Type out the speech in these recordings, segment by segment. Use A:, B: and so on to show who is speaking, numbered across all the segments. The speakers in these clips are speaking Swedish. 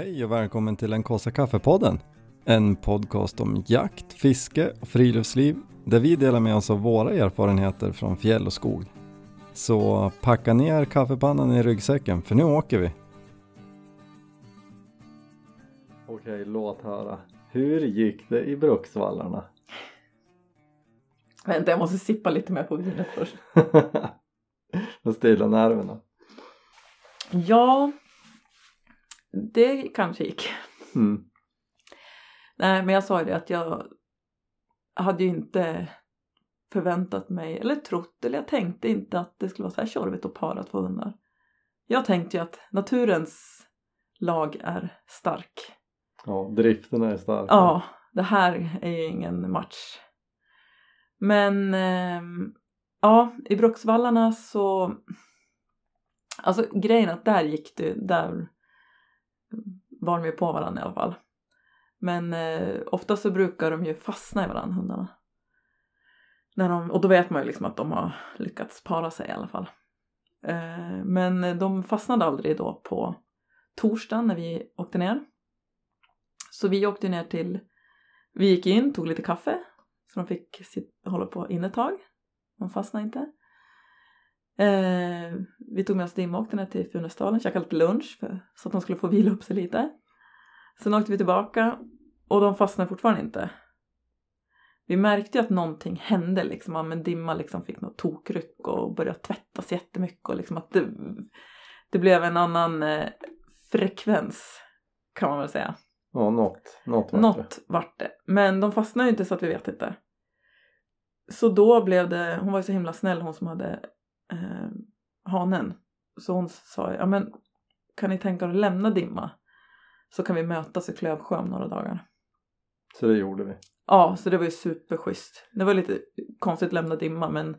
A: Hej och välkommen till den kaffe kaffepodden. En podcast om jakt, fiske och friluftsliv där vi delar med oss av våra erfarenheter från fjäll och skog. Så packa ner kaffepannan i ryggsäcken för nu åker vi. Okej, låt höra. Hur gick det i Bruksvallarna?
B: Vänta, jag måste sippa lite mer på vinet först.
A: och stilla nerverna.
B: Ja, det kanske gick.
A: Mm.
B: Nej, men jag sa ju det att jag hade ju inte förväntat mig eller trott eller jag tänkte inte att det skulle vara så här tjorvigt att para två hundar. Jag tänkte ju att naturens lag är stark.
A: Ja, drifterna är starka.
B: Ja, det här är ju ingen match. Men eh, ja, i Bruksvallarna så Alltså grejen att där gick det, där var de ju på varandra i alla fall. Men eh, ofta så brukar de ju fastna i varandra hundarna. När de, och då vet man ju liksom att de har lyckats para sig i alla fall. Eh, men de fastnade aldrig då på torsdagen när vi åkte ner. Så vi åkte ner till, vi gick in, tog lite kaffe. Så de fick sitt, hålla på inne ett tag. De fastnade inte. Eh, vi tog med oss ner till Funäsdalen, käkade lite lunch för, så att de skulle få vila upp sig lite. Sen åkte vi tillbaka och de fastnade fortfarande inte. Vi märkte ju att någonting hände liksom, men Dimma liksom fick något tokryck och började tvättas jättemycket och liksom att det, det blev en annan eh, frekvens kan man väl säga.
A: Ja, något, något vart
B: Något vart det. Men de fastnade ju inte så att vi vet inte. Så då blev det, hon var ju så himla snäll hon som hade eh, hanen. Så hon sa, ja men kan ni tänka er att lämna Dimma? Så kan vi mötas i Klövsjö om några dagar.
A: Så det gjorde vi.
B: Ja, så det var ju superschysst. Det var lite konstigt att lämna Dimma men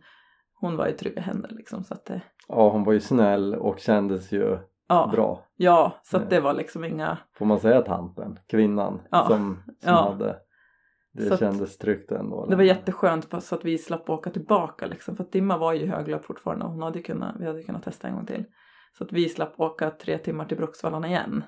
B: hon var i trygga händer liksom så att det...
A: Ja, hon var ju snäll och kändes ju
B: Ja,
A: bra.
B: ja så att
A: Nej.
B: det var liksom inga...
A: Får man säga tanten? Kvinnan
B: Ja,
A: som, som
B: ja.
A: hade det
B: Så
A: kändes tryggt ändå.
B: Det var jätteskönt så att vi slapp åka tillbaka liksom. För att Dimma var ju höglöp fortfarande och hon hade kunnat, vi hade kunnat testa en gång till. Så att vi slapp åka tre timmar till Bruksvallarna igen.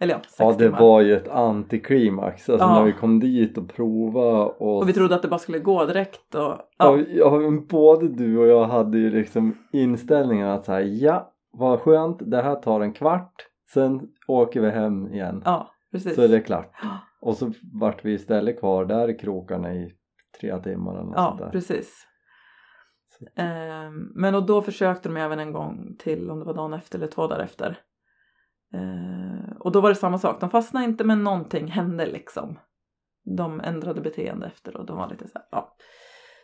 B: Eller ja, sex
A: Ja det
B: timmar.
A: var ju ett antiklimax alltså
B: Ja.
A: när vi kom dit och prova och,
B: Och vi trodde att det bara skulle gå direkt och
A: ja.
B: ja,
A: Ja, både du och jag hade ju liksom inställningen att säga ja vad skönt det här tar en kvart sen åker vi hem igen
B: ja precis.
A: så är det klart och så vart vi istället kvar där i krokarna i tre timmar eller något
B: Ja,
A: där.
B: precis.
A: Så-
B: Ehm, men och då försökte de även en gång till om det var dagen efter eller två dagar efter. Ehm, och då var det samma sak. De fastnade inte men någonting hände liksom. De ändrade beteende efter och de var lite så här, ja.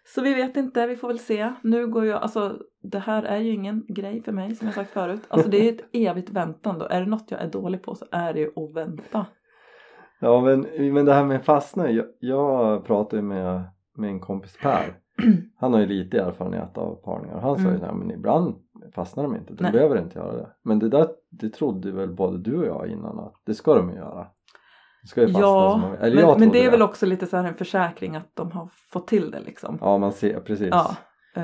B: Så vi vet inte, vi får väl se. Nu går jag, alltså det här är ju ingen grej för mig som jag sagt förut. Alltså det är ett evigt väntande och är det något jag är dålig på så är det ju att vänta.
A: Ja men, men det här med fastna, jag, jag pratade ju med min kompis Per Han har ju lite erfarenhet av parningar han sa ju
B: Mm.
A: nej men ibland fastnar de inte, du
B: Nej.
A: behöver inte göra det Men det där, det trodde väl både du och jag innan att det ska de göra Det ska ju fastna
B: Ja,
A: som de- eller jag
B: men, men
A: trodde
B: det är väl också lite så här en försäkring att de har fått till det liksom.
A: Ja man ser, precis
B: Ja. eh,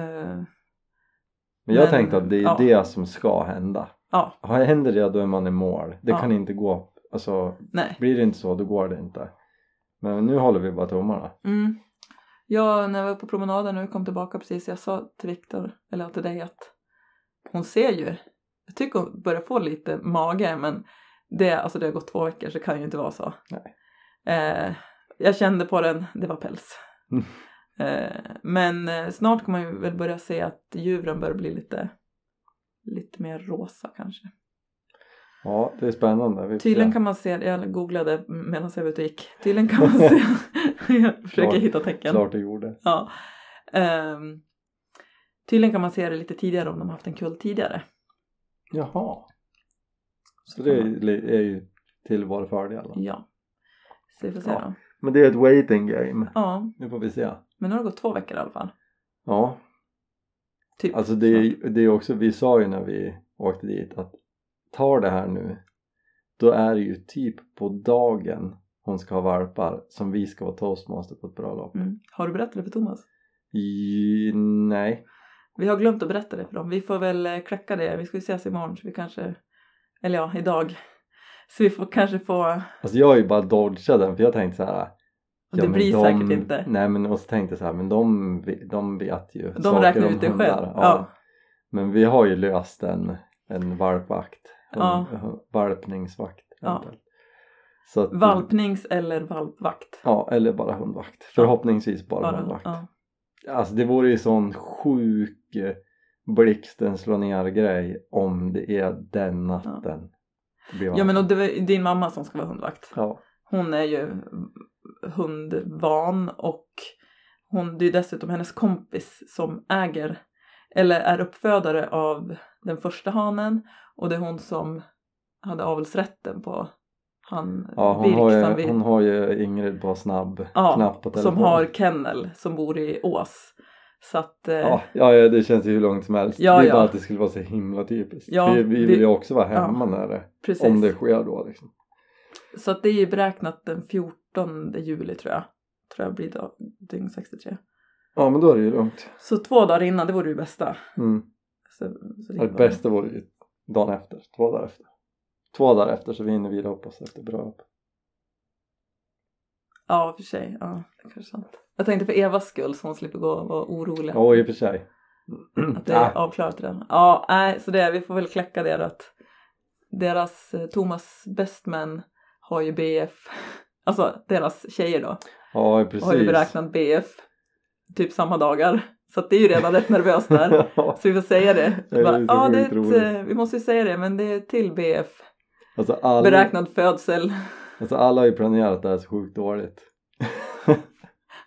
A: Men jag
B: men-
A: tänkte att det är
B: ja.
A: det som ska hända
B: ja,
A: Händer det då är man i mål Det
B: Ja.
A: kan inte gå, alltså
B: nej.
A: blir det inte så då går det inte Men nu håller vi bara tummarna
B: Mm. Jag, när jag var på promenaden nu kom tillbaka precis, jag sa till Viktor, eller till dig att hon ser ju, jag tycker hon börjar få lite mage men det, alltså det har gått två veckor så det kan ju inte vara så.
A: Nej.
B: Eh, jag kände på den, det var päls.
A: Mm.
B: Eh, men eh, snart kommer man ju väl börja se att djuren börjar bli lite, lite mer rosa kanske.
A: Ja det är spännande vi
B: Tydligen kan man se, jag googlade medan jag var ute och gick, tydligen kan man se, jag försöker
A: Klart-
B: hitta tecken.
A: Klart det gjorde
B: Ja. Um, tydligen kan man se det lite tidigare om de har haft en kull tidigare.
A: Jaha Så
B: kan
A: det är,
B: man-
A: är ju till vår fördel då.
B: Ja. Så vi får se
A: Ja.
B: då.
A: Men det är ett waiting game
B: Ja,
A: Nu får vi se
B: men nu har det gått två veckor i alla fall.
A: Ja
B: Typ.
A: Alltså det är, det är också, vi sa ju när vi åkte dit att tar det här nu då är det ju typ på dagen hon ska ha valpar som vi ska vara toastmaster på ett bröllop.
B: Mm. Har du berättat det för Thomas?
A: I, nej,
B: Vi har glömt att berätta det för dem. Vi får väl eh, kläcka det. Vi ska ju ses imorgon så vi kanske, eller ja, idag. Så vi får kanske få,
A: Alltså jag är ju bara dodgat den för jag tänkte så här.
B: det
A: men
B: blir
A: de,
B: säkert inte.
A: Nej men och så tänkte jag så här, men de, de vet ju
B: De räknar ut det själv.
A: Ja.
B: Ja.
A: Men vi har ju löst en, en valpvakt.
B: Ja.
A: valpningsvakt.
B: Ja.
A: Så att,
B: Valpnings eller valpvakt.
A: Ja, eller bara hundvakt. Förhoppningsvis bara,
B: Bara,
A: hundvakt.
B: ja.
A: Alltså det vore ju sån sjuk eh, blixten slå ner grej om det är den natten. Blir
B: ja men och det var din mamma som ska vara hundvakt.
A: ja.
B: Hon är ju hundvan och hon, det är dessutom hennes kompis som äger eller är uppfödare av den första hanen och det är hon som hade avelsrätten på han
A: Ja, hon,
B: Birk
A: har ju,
B: vi,
A: hon har ju Ingrid på snabb
B: Ja,
A: knapp på
B: som har kennel som bor i Ås. Så att eh,
A: Ja, ja, det känns ju hur långt som helst.
B: Ja,
A: det är
B: ja.
A: bara att det skulle vara så himla typiskt.
B: Ja,
A: vi, vi
B: vi-
A: vill ju också vara hemma när det,
B: precis.
A: om det sker då liksom.
B: Så att det är ju beräknat den 14 juli tror jag. Tror jag blir då, dygn 63.
A: Ja men då är det ju lugnt.
B: Så två dagar innan, det vore ju bästa.
A: Mm.
B: Så, så
A: Det
B: bara-
A: bästa vore ju dagen efter, två dagar efter. Två dagar efter så vi hinner vila upp oss efter bröllop.
B: Ja, för sig. Ja, det kanske är sant. Jag tänkte för Evas skull så hon slipper gå och vara orolig.
A: Ja i och för sig.
B: Att det är avklarat redan. Ja, nej, så det, vi får väl kläcka det att deras eh, Thomas Bestman har ju BF, alltså deras tjejer då,
A: Ja precis.
B: har ju beräknat BF typ samma dagar. Så att det är ju redan rätt nervöst där. Så vi får säga det. Bara, ja, det ett, eh, vi måste ju säga det, men det är till BF.
A: alltså, alla,
B: Beräknad födsel.
A: alltså alla har ju planerat det här så sjukt dåligt.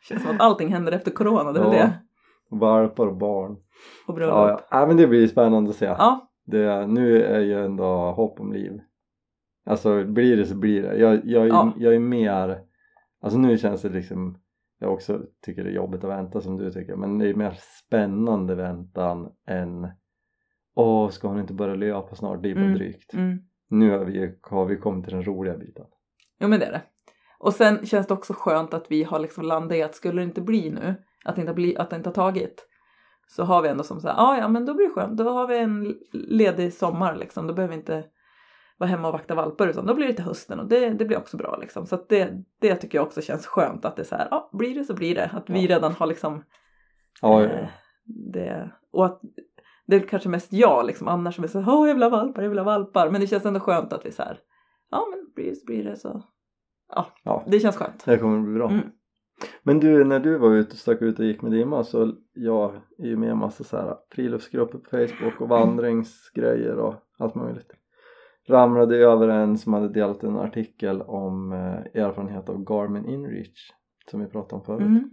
B: Känns som att allting händer efter corona, det är väl
A: Ja.
B: det.
A: Valpar och barn.
B: Och bröllop.
A: Ja, ja. ja men det blir spännande att se.
B: ja.
A: Det, nu är ju ändå hopp om liv. Alltså blir det så blir det. Jag, jag,
B: Ja.
A: jag är mer, alltså nu känns det liksom, jag också tycker det är jobbigt att vänta som du tycker, men det är mer spännande väntan än Åh, ska hon inte börja löpa snart? Det är bara
B: Mm.
A: drygt.
B: Mm.
A: Nu har vi, har vi kommit till den roliga biten.
B: Jo men det är det. Och sen känns det också skönt att vi har liksom landat i att skulle det inte bli nu, att det inte, bli, att det inte har tagit, så har vi ändå som så här, ah, ja men då blir det skönt, då har vi en ledig sommar liksom, då behöver vi inte vara hemma och vakta valpar utan då blir det till hösten och det, det blir också bra liksom. Så att det, det tycker jag också känns skönt att det är så här, ja blir det så blir det, att vi
A: Ja.
B: redan har liksom
A: Ja,
B: eh, det, och att det är kanske mest jag liksom annars som är så här, åh jag vill ha valpar, jag vill ha valpar, men det känns ändå skönt att vi så här, ja men blir det så blir det så, ja,
A: Ja.
B: det känns skönt.
A: det kommer bli bra.
B: Mm.
A: Men du, när du var ute och stack ut och gick med Dimma så jag är ju med i en massa så här friluftsgrupper på Facebook och vandringsgrejer och allt möjligt. Ramlade över en som hade delat en artikel om eh, erfarenhet av Garmin InReach som vi pratade om förut.
B: Mm.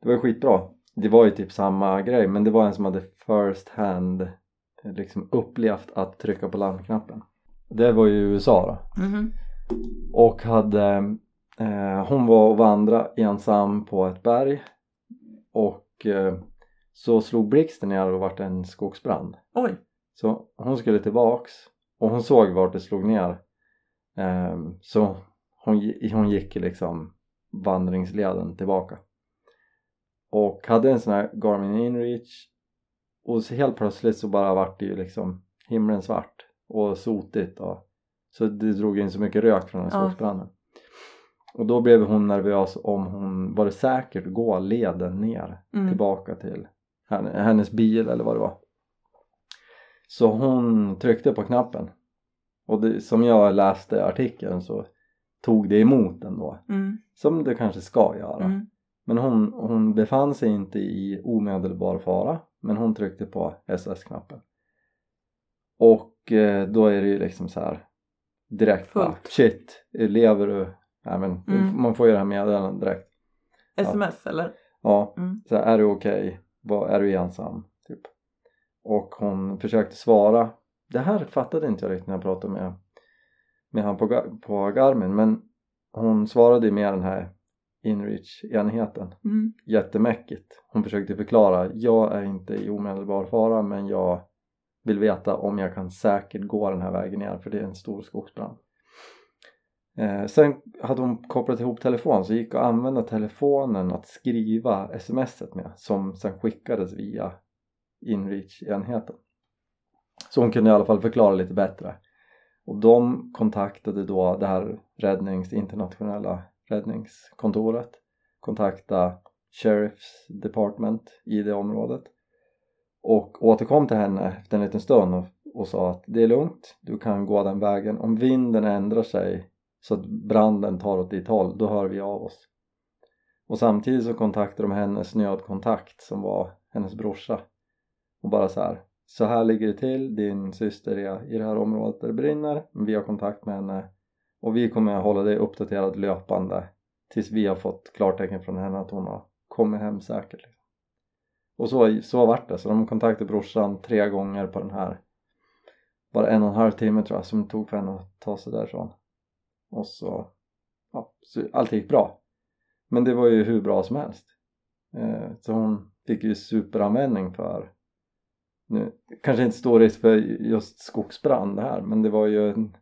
A: Det var ju skitbra. Det var ju typ samma grej men det var en som hade first hand eh, liksom upplevt att trycka på larmknappen. Det var ju i USA då
B: Mhm.
A: och hade eh, hon var och vandra ensam på ett berg och eh, så slog blixten ner och vart en skogsbrand
B: Oj,
A: så hon skulle tillbaks och hon såg vart det slog ner. Ehm, så hon, hon gick liksom vandringsleden tillbaka. Och hade en sån här Garmin InReach. Och så helt plötsligt så bara vart det ju liksom himlen svart och sotigt och så det drog in så mycket rök från den här
B: Ja.
A: skogsbranden och då blev hon nervös om hon var det säkert att gå leden ner
B: mm.
A: tillbaka till henne, hennes bil eller vad det var så hon tryckte på knappen och det, som jag läste artikeln så tog det emot ändå
B: Mm.
A: som det kanske ska göra
B: Mm.
A: men hon, hon befann sig inte i omedelbar fara men hon tryckte på SOS-knappen och eh, då är det ju liksom så här direkt bara,
B: Fullt.
A: shit, lever du? Nej men
B: Mm.
A: man får ju det här meddelandet direkt
B: Sms eller?
A: ja,
B: Mm.
A: så här, är du okej? Vad Är du ensam? Och hon försökte svara. Det här fattade inte jag riktigt när jag pratade med, med han på, på Garmin men hon svarade med den här inreach-enheten.
B: Mm.
A: jättemäckigt. Hon försökte förklara jag är inte i omedelbar fara men jag vill veta om jag kan säkert gå den här vägen ner för det är en stor skogsbrand. Eh, sen hade hon kopplat ihop telefon så gick att använda telefonen att skriva smset med som sen skickades via inreach-enheten. Så hon kunde i alla fall förklara lite bättre. Och de kontaktade då det här räddnings, internationella räddningskontoret. Kontaktade Sheriff's Department i det området. Och återkom till henne efter en liten stund och, och sa att det är lugnt, du kan gå den vägen. Om vinden ändrar sig så att branden tar åt ditt håll, då hör vi av oss. Och samtidigt så kontaktade de hennes nödkontakt som var hennes brorsa och bara så här så här ligger det till, din syster är i det här området där det brinner. Vi har kontakt med henne. Och vi kommer hålla dig uppdaterad löpande tills vi har fått klartecken från henne att hon har kommit hem säkert. Och så, så vart det, så de kontaktade brorsan tre gånger på den här bara en och en halv timme tror jag som det tog för henne att ta sig därifrån. Och så, ja, så allt gick bra. Men det var ju hur bra som helst. Eh, så hon fick ju superanvändning för nu kanske inte stor risk för just skogsbrand här men det var ju en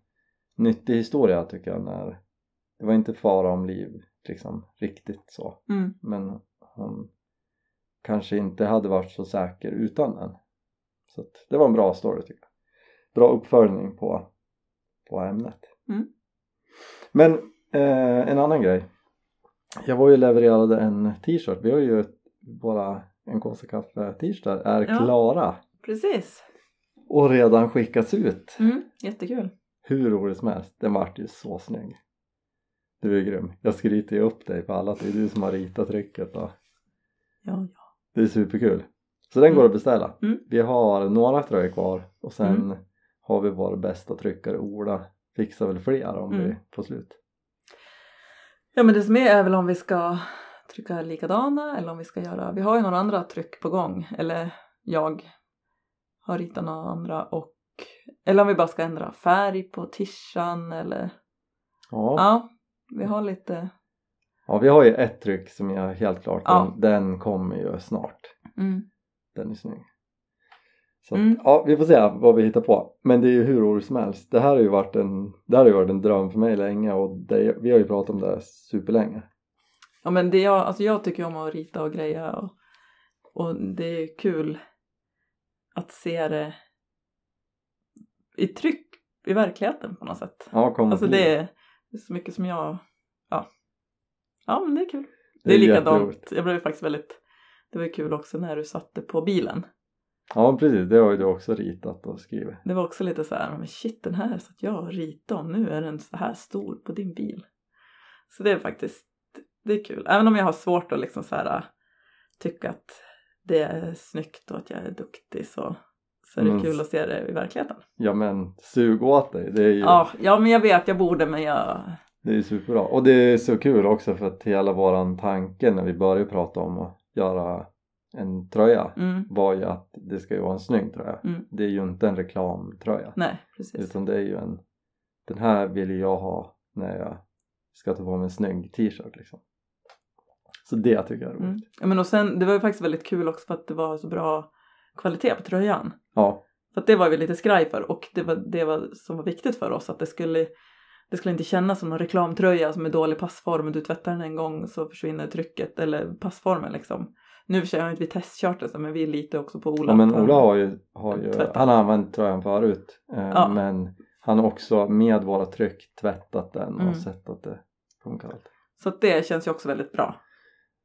A: nyttig historia tycker jag när det var inte fara om liv liksom riktigt så.
B: Mm.
A: men hon kanske inte hade varit så säker utan den. Så att det var en bra story tycker jag. Bra uppföljning på, på ämnet.
B: Mm.
A: men eh, en annan grej. Jag var ju levererade en t-shirt. Vi har ju våra en kaffe t-shirtar är
B: Ja.
A: klara
B: Precis.
A: och redan skickats ut
B: Mm. Jättekul.
A: hur roligt som helst den vart ju så snygg du är grym jag skryter ju upp dig på alla det är du som har ritat trycket och
B: Ja, ja.
A: det är superkul så den går att beställa
B: Mm.
A: vi har några tröjor kvar och sen
B: Mm.
A: har vi vår bästa tryckare Ola fixar väl fler om
B: Mm.
A: vi får slut
B: Ja men det som är är väl om vi ska trycka likadana eller om vi ska göra, vi har ju några andra tryck på gång eller jag har ritat några andra och eller om vi bara ska ändra färg på tishan eller
A: ja.
B: ja, vi har lite.
A: Ja vi har ju ett tryck som är helt klart
B: Ja.
A: den, den kommer ju snart.
B: Mm,
A: den är snygg. Så att,
B: Mm.
A: ja vi får se vad vi hittar på. Men det är ju hur roligt som helst. Det här har ju varit en det här har ju varit en dröm för mig länge och det, vi har ju pratat om det superlänge.
B: Ja men det jag, alltså jag tycker om att rita och greja och, och det är kul att se det i tryck i verkligheten på något sätt.
A: ja
B: Alltså det är, det är så mycket som jag, ja. Ja men det är kul. Det är likadant,
A: jätteroligt.
B: jag blev faktiskt väldigt, det var kul också när du satte på bilen.
A: ja precis det har ju du också ritat och skrivit
B: Det var också lite så här, men shit den här satt jag och ritade och nu är den så här stor på din bil. Så det är faktiskt, det är kul. Även om jag har svårt att liksom så här tycka att det är snyggt och att jag är duktig så, så är det
A: Men-
B: kul att se det i verkligheten.
A: ja men sug åt dig det är ju
B: Ja, ja men jag vet jag borde men jag,
A: Det är ju superbra och det är så kul också för att hela våran tanke när vi började prata om att göra en tröja
B: mm,
A: var ju att det ska ju vara en snygg tröja
B: Mm.
A: det är ju inte en reklamtröja
B: nej precis.
A: utan det är ju en den här vill jag ha när jag ska ta på mig en snygg t-shirt liksom så det tycker jag är roligt
B: Mm. Ja, men och sen, det var ju faktiskt väldigt kul också för att det var så bra kvalitet på tröjan.
A: ja
B: För att det var vi lite skraj för och det var det var, som var viktigt för oss att det skulle det skulle inte kännas som någon reklamtröja som är dålig passform. Du tvättar den en gång så försvinner trycket eller passformen liksom. Nu för har inte vi testkört det men vi litar också på Ola.
A: Ja men Ola har ju, har ju han har använt tröjan förut eh,
B: Ja.
A: men han har också med våra tryck tvättat den och
B: Mm.
A: sett att det funkar.
B: Så att det känns ju också väldigt bra.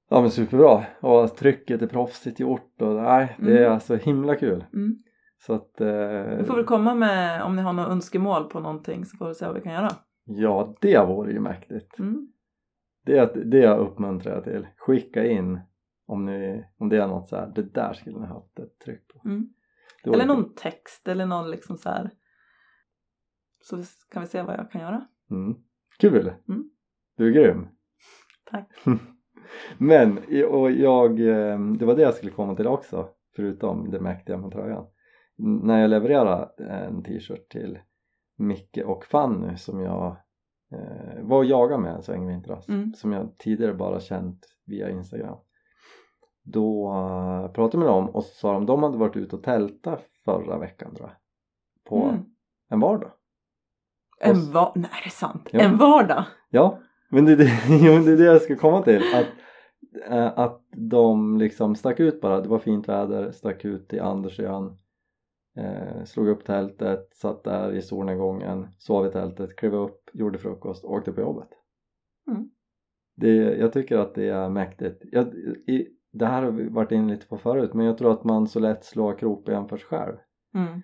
A: Ja men superbra och trycket är proffsigt gjort och nej det är
B: Mm.
A: alltså himla kul
B: Mm.
A: så att eh,
B: Vi får väl komma med om ni har några önskemål på någonting så får vi se vad vi kan göra.
A: ja det vore ju mäktigt
B: Mm.
A: det, det uppmuntrar jag till skicka in om, ni, om det är något så här det där skulle ni ha haft ett tryck på
B: Mm. Eller
A: kul.
B: någon text eller någon liksom så här. Så kan vi se vad jag kan göra.
A: mm. kul
B: Mm.
A: du är grym
B: Tack.
A: Men, och jag, eh, det var det jag skulle komma till också förutom det mäktiga med tröjan när jag levererade en t-shirt till Micke och Fanny som jag eh, var och jagade med en sväng vintras
B: Mm.
A: som jag tidigare bara känt via Instagram då eh, pratade jag med dem och så sa de de hade varit ute och tälta förra veckan tror jag på
B: Mm.
A: en vardag
B: En var... Nej, är det sant?
A: Ja.
B: En vardag?
A: Ja, men det, är det, det är det jag ska komma till att, eh, att de liksom stack ut bara, det var fint väder, stack ut till Andersön eh, slog upp tältet, satt där i solnedgången, sov i tältet, klev upp, gjorde frukost och åkte på jobbet.
B: Mm.
A: Det, jag tycker att det är mäktigt. Jag, i, det här har vi varit inne lite på förut men jag tror att man så lätt slår krokben för sig själv.
B: Mm.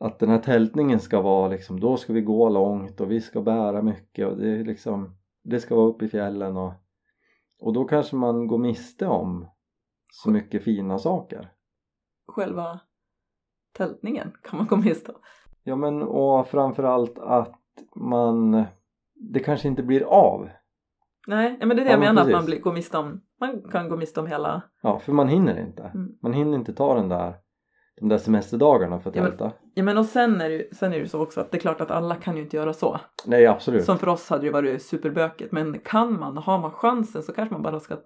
A: Att den här tältningen ska vara liksom, då ska vi gå långt och vi ska bära mycket och det är liksom, det ska vara uppe i fjällen och, och då kanske man går miste om så mycket fina saker.
B: Själva tältningen kan man gå miste om.
A: Ja men och framförallt att man, det kanske inte blir av.
B: Nej, men det är det
A: Ja,
B: jag
A: men
B: menar att
A: precis.
B: man blir, går miste om. Man kan gå miste om hela.
A: Ja, för man hinner inte.
B: Mm.
A: Man hinner inte ta den där, de där semesterdagarna för att
B: Ja, men-. Ja men och sen är, det, ju- sen är det ju så också att det är klart att alla kan ju inte göra så.
A: Nej absolut.
B: Som för oss hade det varit superbökigt. Men kan man, har man chansen så kanske man bara ska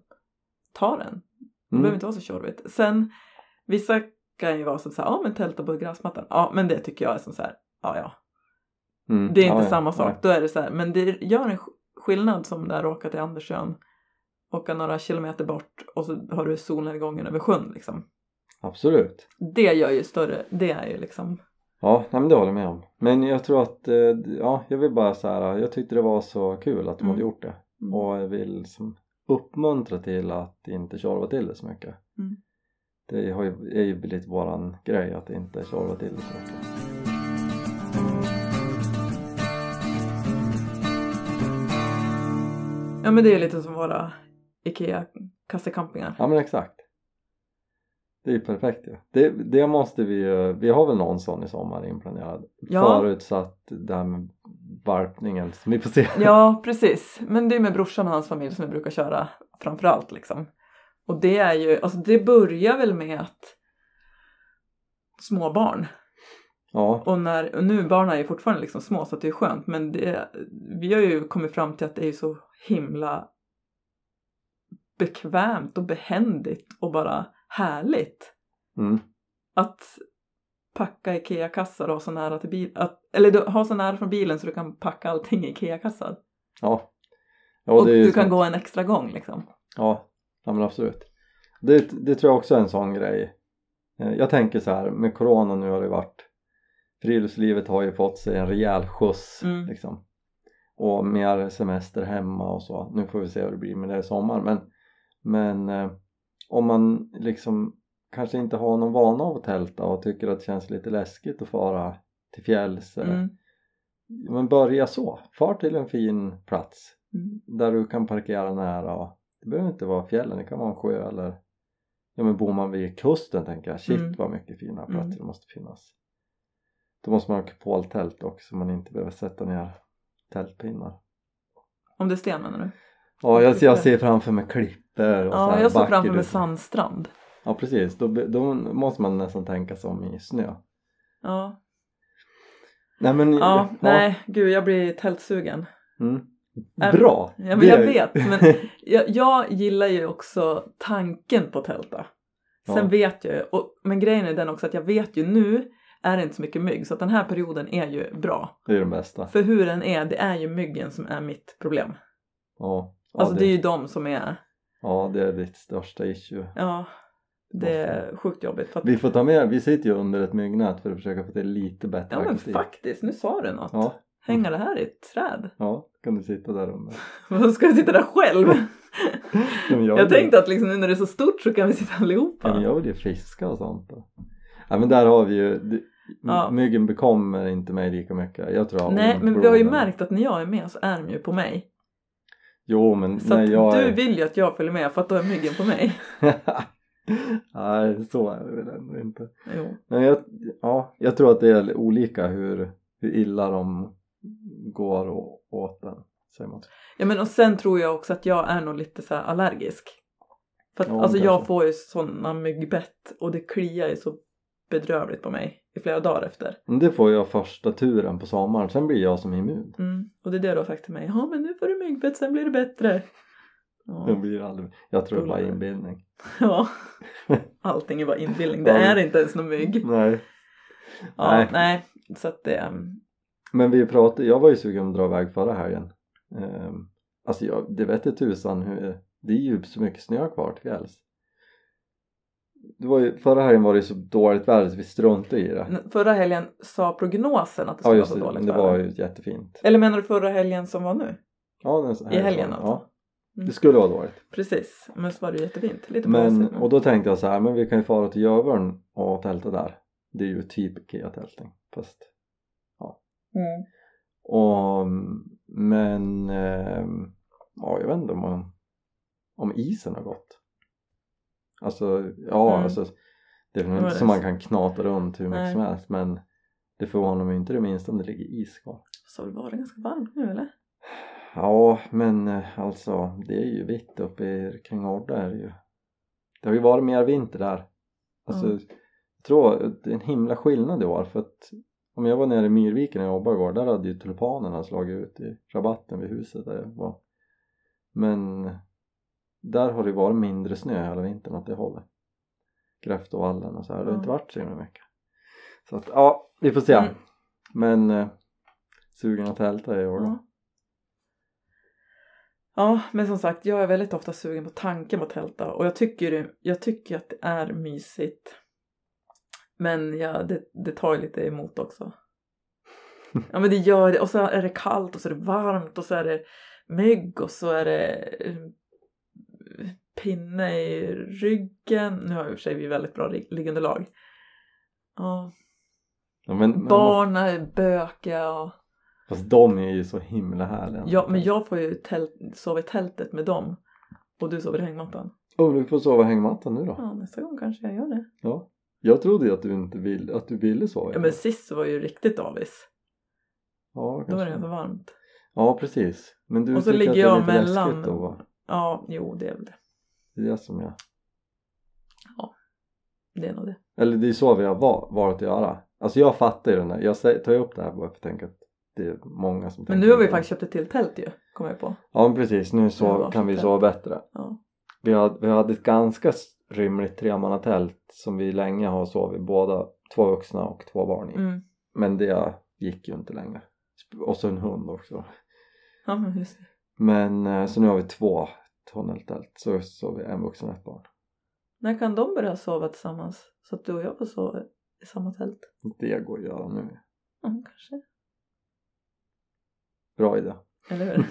B: ta den. Det
A: Mm.
B: behöver inte vara så tjorvigt. Sen vissa kan ju vara så att säga, ja men tälta på gräsmattan. Ja men det tycker jag är som så här, ja ja.
A: Mm.
B: Det är inte
A: Ja,
B: samma
A: ja.
B: sak. Då är det så här, men det gör en sk- skillnad som där att åka till Andersön. Åka några kilometer bort och så har du solnedgången över sjön liksom.
A: Absolut.
B: Det gör ju större, det är ju liksom.
A: Ja, nej, men det håller jag med om. Men jag tror att, eh, ja, jag vill bara så här, jag tyckte det var så kul att de
B: Mm.
A: hade gjort det.
B: Mm.
A: Och jag vill liksom uppmuntra till att inte tjorva till det så mycket.
B: Mm.
A: Det har ju, är ju lite våran grej att inte tjorva till det så mycket.
B: Ja men det är lite som våra IKEA kassecampingar.
A: Ja men exakt. Det är ju perfekt ju. Det, det måste vi ju, vi har väl någon sån i sommar inplanerad.
B: Ja.
A: Förutsatt det här med varpningen som vi får se.
B: Ja precis. Men det är med brorsan och hans familj som vi brukar köra framförallt liksom. Och det är ju, alltså det börjar väl med att små barn
A: Ja,
B: och när, och nu barnen är ju fortfarande liksom små så det är skönt men det, vi har ju kommit fram till att det är så himla bekvämt och behändigt och bara härligt
A: mm.
B: att packa IKEA-kassar och ha så nära till bilen, eller ha så nära från bilen så du kan packa allting i IKEA-kassar.
A: ja. ja
B: och du kan
A: så-
B: gå en extra gång liksom.
A: Ja, ja men absolut. Det, det tror jag också är en sån grej. Eh, Jag tänker så här, med corona nu har det varit Friluftslivet har ju fått sig en rejäl skjuts
B: Mm.
A: liksom. Och mer semester hemma och så. Nu får vi se hur det blir med det i sommar men, men eh, om man liksom kanske inte har någon vana av att tälta och tycker att det känns lite läskigt att fara till fjälls eller,
B: Mm.
A: men börja så. Far till en fin plats
B: Mm.
A: där du kan parkera nära och det behöver inte vara fjällen, det kan vara en sjö eller ja men bor man vid kusten tänker jag, shit
B: Mm.
A: vad mycket fina platser
B: Mm.
A: det måste finnas då måste man ha kupoltält också så man inte behöver sätta ner tältpinnar
B: Om det är sten menar du?
A: Ja jag, jag ser framför mig klippor och
B: Ja, jag ser framför mig sandstrand.
A: ja precis, då, då måste man nästan tänka som i snö
B: Ja,
A: nej men
B: ja, nej, gud jag blir tältsugen.
A: Mm. Bra!
B: Ja, men jag vet, men jag, jag gillar ju också tanken på tälta. Sen
A: Ja.
B: vet jag ju, och, men grejen är den också att jag vet ju nu är det inte så mycket mygg så att den här perioden är ju bra.
A: det är den bästa
B: För hur den är, det är ju myggen som är mitt problem.
A: ja, ja,
B: Alltså
A: det,
B: det är ju de som är,
A: ja det är ditt största issue
B: ja, det är sjukt jobbigt. Att,
A: Vi får ta med, vi sitter ju under ett myggnät för att försöka få till lite bättre
B: ja men
A: akustik.
B: faktiskt, nu sa du något.
A: Ja,
B: Hänga det här i ett träd.
A: ja, kan du sitta där under.
B: Varför ska jag sitta där själv? Jag
A: vill-
B: tänkte att liksom nu när det är så stort så kan vi sitta allihopa.
A: Ja, men jag vill ju fiska och sånt då. Ja men där har vi ju,
B: Ja.
A: myggen bekommer inte mig lika mycket. Jag tror jag
B: Nej, men vi har ju märkt att när jag är med så är de ju på mig.
A: Jo men
B: Så att
A: jag
B: du
A: är...
B: vill ju att jag följer med för att då är myggen på mig.
A: Nej så är det väl ändå inte.
B: Jo.
A: Men jag, ja, jag tror att det är olika hur, hur illa de går åt den. Säger man.
B: Ja men och sen tror jag också att jag är nog lite så här allergisk. För att
A: Ja,
B: alltså jag
A: kanske.
B: får ju sådana myggbett och det kliar ju så bedrövligt på mig i flera dagar efter.
A: Det får jag första turen på sommaren, sen blir jag som immun.
B: Mm. Och det är det du har sagt till mig. Ja men nu får du myggbett sen blir det bättre.
A: Jag,
B: Ja.
A: blir aldrig, jag tror det var inbildning.
B: ja. Allting är bara inbildning. Det är inte ens någon mygg.
A: Nej.
B: Ja,
A: Nej.
B: nej. Så att det... um,
A: Men vi pratade, jag var ju sugen att dra iväg förra helgen. Ehm, alltså jag, det vete tusan hur, det är ju så mycket snö kvar till fjälls. Det var ju, förra helgen var det så dåligt väder så vi struntade i det.
B: Förra helgen sa prognosen att det
A: Ja
B: skulle
A: just
B: vara så
A: det,
B: dåligt
A: det
B: väder.
A: var ju jättefint.
B: Eller menar du förra helgen som var nu?
A: Ja, den,
B: I helgen
A: ja.
B: alltså?
A: Ja,
B: Mm.
A: det skulle vara dåligt.
B: Precis, men så var det jättefint. Lite
A: Men, och då tänkte jag så här, men vi kan ju fara till Gövörn och tälta där. Det är ju typ IKEA-tältning fast
B: Mm.
A: och men ehm, ja jag vet inte om om isen har gått alltså ja
B: Mm.
A: alltså det är väl inte
B: det-
A: så man kan knata runt hur mycket
B: Nej.
A: som helst men det förvånar mig inte det minsta om det ligger is kvar
B: Så var det ganska varmt nu eller?
A: ja men eh, alltså det är ju vitt uppe i, kring Odda är det ju det har ju varit mer vinter där alltså
B: Ja.
A: jag tror det är en himla skillnad i år för att om jag var nere i Myrviken och jobbade igår där hade ju tulpanerna slagit ut i rabatten vid huset där jag var men där har det varit mindre snö hela vintern åt det hållet Gräftovallen och så här, det har inte varit så himla mycket så att ja, vi får se
B: Mm.
A: men eh, sugen att tälta i år då
B: Ja. Ja, men som sagt, jag är väldigt ofta sugen på tanken på att tälta och jag tycker, jag tycker att det är mysigt. Men ja, det, det tar ju lite emot också. Ja men det gör det och så är det kallt och så är det varmt och så är det mygg och så är det eh, pinne i ryggen. Nu har i och för sig vi väldigt bra lig- liggunderlag. Ja,
A: ja, men,
B: barn är bökiga och
A: fast de är ju så himla härliga
B: Ja, men jag får ju tält, sova i tältet med dem. Och du sover i hängmattan.
A: oh, du får sova i hängmattan nu då
B: Ja, nästa gång kanske jag gör det.
A: ja jag trodde ju att du inte vill, att du ville sova
B: Ja, men sist så var ju riktigt avis.
A: ja,
B: Då var det
A: kanske.
B: ganska varmt.
A: ja precis men du
B: Och så ligger jag mellan-
A: då va?
B: Ja, jo, det är väl det.
A: det är det som jag
B: Det är nog det.
A: Eller det är så vi har va- varit att göra. Alltså jag fattar ju den här, jag tar ju upp det här bara för att tänka att det är många som
B: Men nu har vi faktiskt köpt ett till tält ju, kommer jag på.
A: Ja men precis, nu
B: Ja,
A: så kan vi
B: tält.
A: sova bättre.
B: Ja.
A: Vi hade, vi hade ett ganska rymligt tremannatält som vi länge har sovit båda, två vuxna och två barn i.
B: Mm.
A: Men det gick ju inte längre. Och så en hund också.
B: Ja, men just det.
A: Men eh, så nu har vi två tunneltält, så sover vi en vuxen och ett barn.
B: När kan de börja sova tillsammans? Så att du och jag får sova i samma tält?
A: Det går att göra nu.
B: Ja, kanske.
A: Bra idé.
B: Eller hur?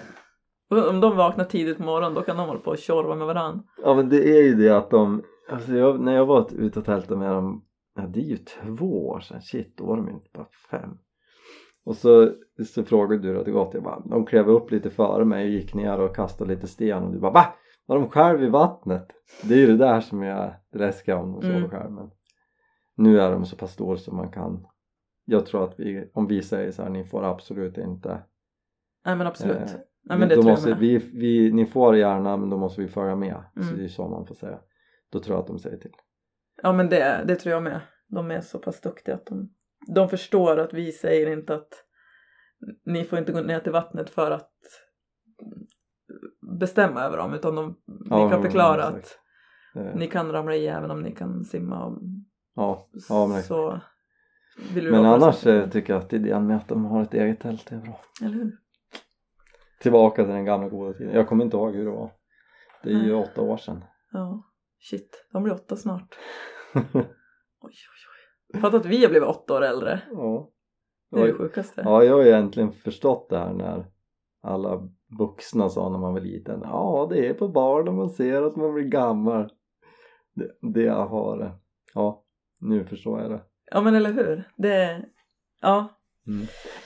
B: Om de vaknar tidigt på morgonen då kan de hålla på och tjorva med varandra.
A: Ja men det är ju det att de, alltså jag, när jag var ute och tältade med dem, ja det är ju två år sedan, shit då var de ju inte bara fem. Och så, så frågade du hur det gått, jag bara, de klev upp lite före mig och gick ner och kastade lite sten och du bara va? Var de själv i vattnet? Det är ju det där som det läskiga om de
B: Mm.
A: själv men nu är de så pass stora så man kan jag tror att vi, om vi säger så här, ni får absolut inte
B: Nej men absolut.
A: Eh,
B: Nej men det
A: då
B: tror
A: måste
B: jag
A: vi, vi, ni får gärna men då måste vi följa med så
B: Mm.
A: det är så man får säga då tror jag att de säger till
B: Ja men det, det tror jag med. De är så pass duktiga att de, de förstår att vi säger inte att ni får inte gå ner till vattnet för att bestämma över dem utan de,
A: Ja,
B: vi kan förklara
A: exakt.
B: att
A: Eh,
B: ni kan ramla i även om ni kan simma. Och,
A: ja, ja men,
B: så vill vi
A: men annars
B: det
A: eh, tycker jag att idén med att de har ett eget tält är bra
B: Eller hur?
A: tillbaka till den gamla goda tiden jag kommer inte ihåg hur det var det är ju
B: Nej.
A: åtta år sedan
B: Ja, shit. De blir åtta snart. Oj, oj, oj. Fatta att vi har blivit åtta år äldre.
A: ja.
B: Det är det sjukaste.
A: ja jag har ju äntligen förstått det här när alla vuxna sa när man var liten ja det är på barnen man ser att man blir gammal det, det har ja nu förstår jag det
B: Ja men eller hur. Det, ja.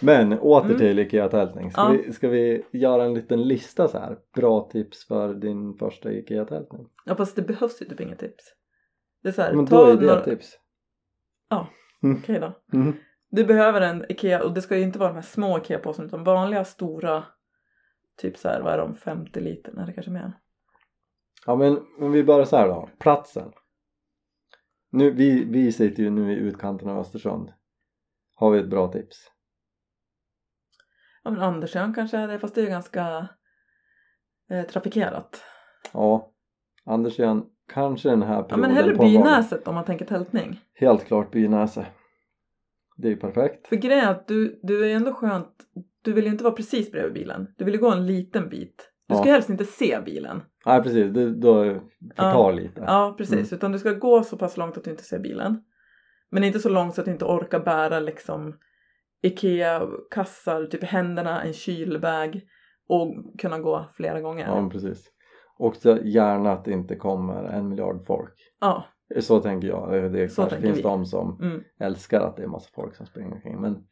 A: men åter
B: Mm.
A: till IKEA-tältning ska,
B: Ja.
A: vi, ska vi göra en liten lista så här bra tips för din första IKEA-tältning
B: ja fast det behövs ju typ inget tips. Det är så här,
A: men
B: ta
A: då är det
B: några...
A: ett tips
B: Okej då.
A: mm.
B: Du behöver en IKEA och det ska ju inte vara de här små IKEA-påsarna utan vanliga stora typ så här, vad är de, 50 liter? Det kanske mer.
A: ja men om vi börjar så här då platsen nu, vi, vi sitter ju nu i utkanten av Östersund har vi ett bra tips
B: Ja men Andersön kanske är det fast det är ju ganska eh, trafikerat.
A: Ja, Anders igen, kanske den här
B: Ja
A: perioden
B: men hellre. Bynäset om man tänker tältning.
A: Helt klart Bynäse. Det är ju perfekt.
B: För grejen är att du, du är ändå skönt, du vill ju inte vara precis bredvid bilen. Du vill ju gå en liten bit Du ska
A: Ja.
B: helst inte se bilen.
A: Nej precis, det, då förtar lite.
B: Ja, precis.
A: Mm.
B: Utan du ska gå så pass långt att du inte ser bilen. Men inte så långt så att du inte orkar bära liksom Ikea-kassar, typ i händerna, en kylbag och kunna gå flera gånger.
A: Ja, precis. Och gärna att det inte kommer en miljard folk.
B: Ja,
A: Så tänker jag. Det
B: Så
A: kanske finns
B: vi.
A: de som
B: mm.
A: älskar att det är massa folk som springer omkring men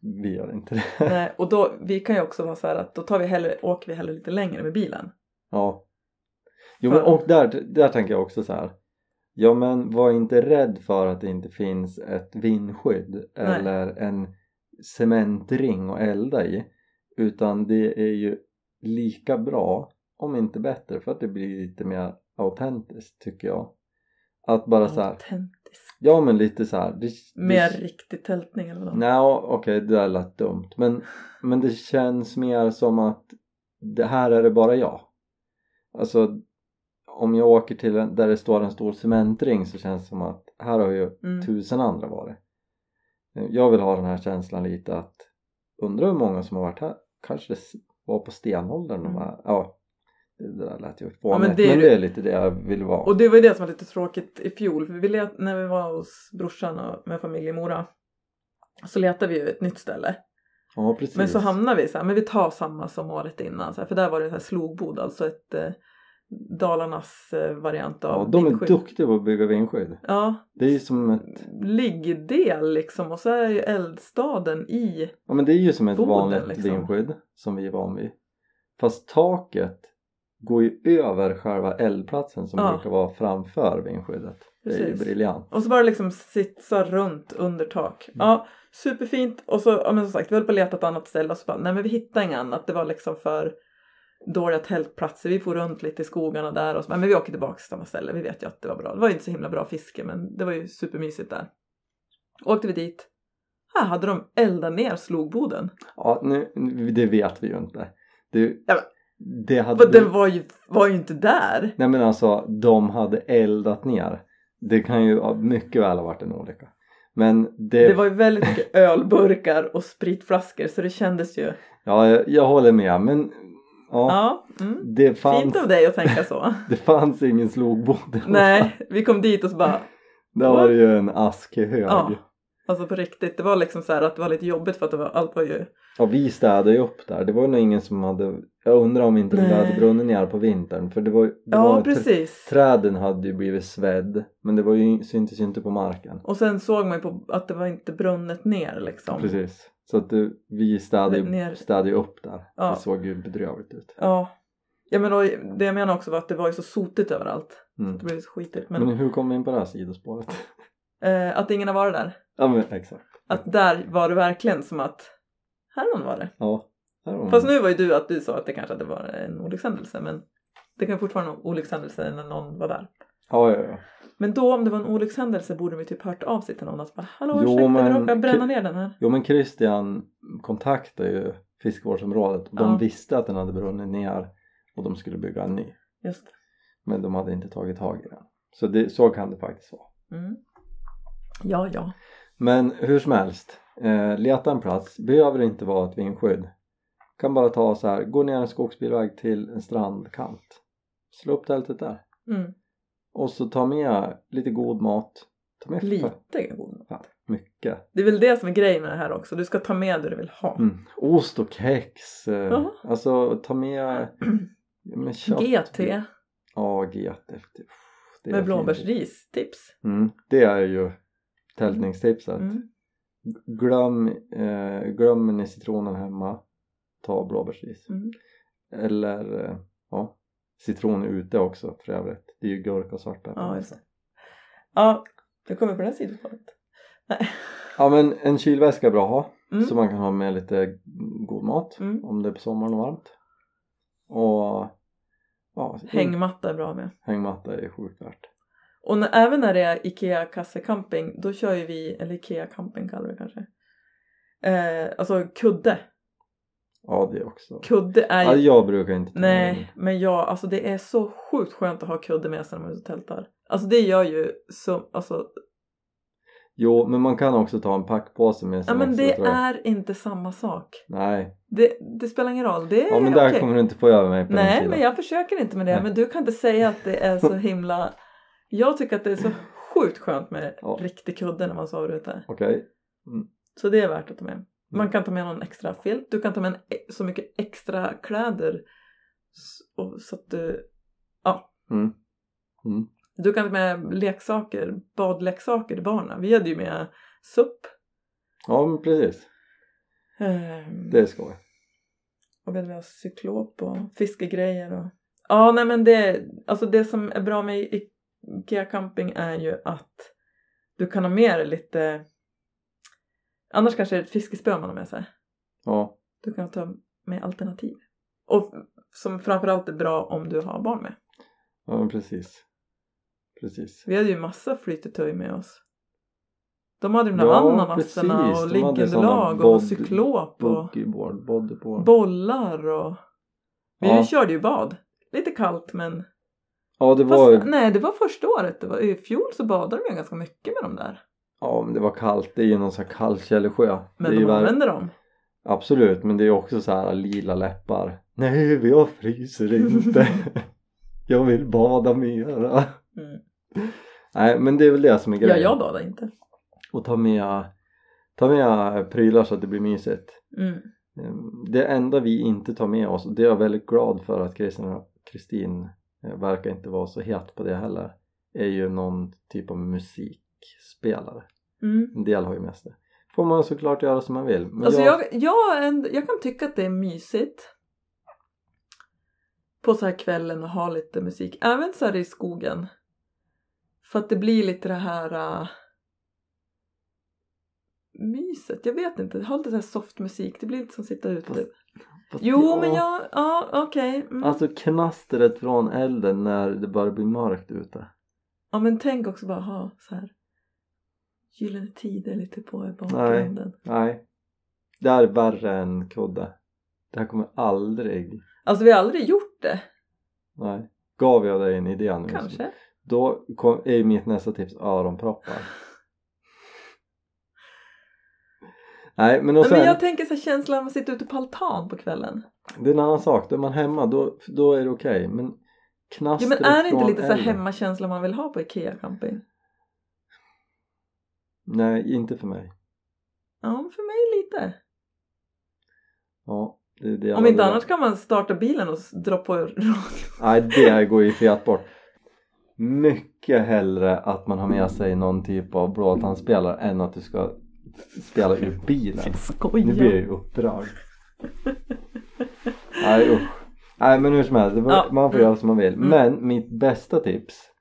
A: vi gör inte det.
B: Nej, och då, vi kan ju också vara så här att då tar vi hellre, åker vi hellre lite längre med bilen.
A: Ja. Jo men och där, där tänker jag också så här. Ja men var inte rädd för att det inte finns ett vindskydd
B: Nej.
A: eller en cementring att elda i utan det är ju lika bra om inte bättre för att det blir lite mer autentiskt tycker jag. Att bara så här, ja men lite så här. Det,
B: Mer
A: det,
B: riktig tältning eller vad?
A: Nej okej det där lät dumt men, men det känns mer som att det här är det bara jag alltså om jag åker till en, där det står en stor cementring så känns det som att här har ju
B: Mm.
A: tusen andra varit jag vill ha den här känslan lite att undra hur många som har varit här kanske det var på stenåldern de
B: Mm.
A: var ja det, där lät ju fånigt
B: Ja, men
A: men,
B: det är
A: det, är lite det jag vill vara
B: Och det var ju det som var lite tråkigt i fjol. För vi let, när vi var hos brorsan och med familj i Mora så letade vi ju ett nytt ställe.
A: ja precis
B: Men så hamnade vi så här, men vi tar samma som året innan. Så här, för där var det så här slogbod, alltså ett eh, Dalarnas eh, variant av
A: ja, de är
B: vindskydd.
A: duktiga på att bygga vindskydd
B: Ja,
A: det är ju som ett
B: liggdel liksom och så är ju eldstaden i.
A: Ja men det är ju som ett
B: Boden,
A: vanligt
B: liksom.
A: vindskydd som vi är van vid. Fast taket går ju över själva eldplatsen som
B: Ja.
A: brukar vara framför vindskyddet. Det är ju
B: Precis.
A: briljant.
B: Och så bara liksom sitsa runt under tak.
A: Mm.
B: Ja, superfint. Och så, ja men som sagt, vi höll på att leta ett annat ställe och så bara, nej men vi hittade inget annat. Det var liksom för dåliga tältplatser. Vi får runt lite i skogarna där och så, men vi åker tillbaka till samma ställe. Vi vet ju att det var bra. Det var ju inte så himla bra fiske men det var ju supermysigt där. Åkte vi dit. Här hade de eldat ner slogboden.
A: Ja, nu, det vet vi ju inte. Det,
B: Ja,
A: det hade...
B: Och den var ju, var ju inte där.
A: Nej men alltså, de hade eldat ner. Det kan ju mycket väl ha varit en olycka. Men det...
B: Det var ju väldigt mycket ölburkar och spritflaskor så det kändes ju.
A: Ja, jag, jag håller med men... Ja,
B: Ja, mm.
A: det, fanns,
B: fint av dig att tänka så.
A: det fanns ingen slogbod.
B: Nej, vi kom dit och så bara
A: Där var det ju en askhög.
B: Ja. Alltså på riktigt, det var liksom så här att det var lite jobbigt för att det var, allt var ju
A: Ja, vi städade ju upp där. Det var nog ingen som hade... Jag undrar om inte det hade brunnit ner på vintern. För det var, det
B: Ja
A: var
B: precis
A: Träden hade ju blivit svedd. Men det var ju, syntes ju inte på marken.
B: Och sen såg man ju på att det var inte brunnet ner liksom
A: Precis. Så att det, vi städade
B: Ner.
A: ju, städade ju upp där.
B: Ja.
A: Det såg ju bedrövligt ut.
B: Ja Ja men och det jag menar också var att det var ju så sotigt överallt
A: Mm.
B: Det blev så skitigt men,
A: Men hur kom vi in på det här sidospåret?
B: eh, att ingen har varit där
A: ja men exakt.
B: Att där var det verkligen som att Här har någon varit
A: Ja. Var
B: Fast nu var ju du att du sa att det kanske hade varit en olyckshändelse men Det kan fortfarande vara en olyckshändelse när någon var där
A: Ja, ja, ja.
B: Men då om det var en olyckshändelse borde de ju typ hört av sig till någon att bara Hallå
A: Jo,
B: ursäkta vi
A: men-
B: råkade bränna ner den här
A: Jo men Christian kontaktade ju fiskevårdsområdet och de
B: Ja.
A: visste att den hade brunnit ner och de skulle bygga en ny.
B: Just det.
A: Men de hade inte tagit tag i den. Så det, så kan det faktiskt vara.
B: Mm. Ja, ja.
A: Men hur som helst, eh, leta en plats, behöver inte vara ett vindskydd. Kan bara ta så här, gå ner en skogsbilväg till en strandkant. Slå upp tältet där.
B: Mm.
A: Och så ta med lite god mat. Ta med
B: Lite god.
A: fan, mycket.
B: Det är väl det som är grejen med det här också. Du ska ta med det du vill ha.
A: Mm. Ost och kex. Eh, alltså ta med, ja, med kött.
B: GT
A: Ja, GT. Det-
B: med blåbärsris. Tips.
A: Mm, det är ju tältningstipset.
B: Mm.
A: Glöm, eh, glöm ni citronen hemma. Ta blåbärsris.
B: Mm.
A: Eller eh, ja, citron ute också för övrigt. Det är ju gurka och svartpeppar.
B: Ja, just det. Ja, jag kommer på det här sidospåret. Nej.
A: Ja men en kylväska är bra att ha.
B: Mm.
A: Så man kan ha med lite god mat
B: Mm.
A: om det är på sommaren och varmt. Och ja,
B: Hängmatta är bra med.
A: hängmatta är sjukt värt.
B: Och när, även när det är Ikea kassecamping då kör ju vi, eller Ikea camping kallar vi det kanske. Eh, alltså kudde.
A: Ja det också.
B: Kudde är
A: Ja,
B: ju...
A: jag brukar inte ta med
B: Nej, men jag, alltså det är så sjukt skönt att ha kudde med sig när man är ute och tältar. Alltså det gör ju så, alltså
A: Jo, men man kan också ta en packpåse med
B: Ja
A: sin
B: men
A: extra
B: det är inte samma sak.
A: Nej,
B: Det, det spelar ingen roll. Det är
A: ja men där
B: okej.
A: kommer du inte få över mig på
B: Nej men jag försöker inte med det.
A: Nej.
B: Men du kan inte säga att det är så himla... Jag tycker att det är så sjukt skönt med
A: Ja.
B: riktig kudde när man sover ute.
A: Okej.
B: Så det är värt att ta med. Man
A: Mm.
B: kan ta med någon extra filt. Du kan ta med en, e- så mycket extra kläder. Och, så att du... Ja.
A: Mm. Mm.
B: Du kan ta med leksaker, badleksaker till barnen. Vi hade ju med SUP.
A: Ja men precis.
B: ehm,
A: Det är skoj.
B: Och vi hade med cyklop och fiskegrejer och... Ja, nej men det... Alltså det som är bra med Ikea camping är ju att du kan ha med dig lite... Annars kanske det är ett fiskespö man har med sig.
A: Ja.
B: Du kan ta med alternativ. Och som framförallt är bra om du har barn med.
A: Ja precis. Precis.
B: Vi hade ju massa flytetöj med oss. De hade de där
A: Ja,
B: ananaserna och
A: De hade
B: liggande
A: såna
B: lag
A: bod-
B: och cyklop och
A: bodyboard.
B: bollar och... Vi
A: Ja.
B: körde ju bad. Lite kallt men...
A: ja det
B: Fast,
A: var ju,
B: Nej, det var första året. Det var, I fjol så badade de ju ganska mycket med de där.
A: ja men det var kallt. Det är ju någon sån här kallkällesjö.
B: Men
A: det
B: de
A: ju vär-
B: använde dem.
A: Absolut, men det är också så här lila läppar. Nej, jag fryser inte. jag vill bada mera.
B: Mm.
A: Nej, men det är väl det som är
B: Ja,
A: grejen.
B: jag badade inte.
A: Och ta med, ta med prylar så att det blir mysigt.
B: Mm.
A: Ehm, Det enda vi inte tar med oss, det är jag väldigt glad för att Kristin, Kristin verkar inte vara så het på det heller, är ju någon typ av musikspelare.
B: Mm.
A: En del har ju mest det. Får man såklart göra som man vill. Men
B: Alltså
A: jag,
B: jag, jag, jag kan tycka att det är mysigt. På så här kvällen och ha lite musik. Även så här i skogen. För att det blir lite det här... Uh, myset. Jag vet inte. Ha lite så här soft musik. Det blir lite som att sitta ute.
A: Fast- fast
B: Jo men jag... Ja okej. Mm.
A: Alltså knastret från elden när det börjar bli mörkt ute.
B: Ja men tänk också bara ha så här. Gyllene Tider lite på i bakgrunden.
A: Nej. Det här är värre än kudde. Det här kommer aldrig...
B: Alltså vi har aldrig gjort det.
A: Nej. Gav jag dig en idé nu?
B: Kanske.
A: Då kom, är mitt nästa tips öronproppar. Nej men och
B: Nej, men
A: sen,
B: jag tänker så här känslan av att sitta ute på altan på kvällen.
A: det är en annan sak. Då är man hemma då, då är det okej. Men
B: Jo
A: knastret
B: men är det inte lite så här hemmakänsla man vill ha på IKEA camping?
A: Nej inte för mig.
B: Ja för mig lite.
A: Ja, det det
B: Om inte annars kan man starta bilen och dra på radio.
A: Nej det går ju fet bort. Mycket hellre att man har med sig någon typ av blåtandspelare än att du ska spela ur bilen. Nu blir jag ju upprörd. Nej usch. Nej men hur som helst, var,
B: Ja.
A: man får göra som man vill.
B: Mm.
A: Men mitt bästa tips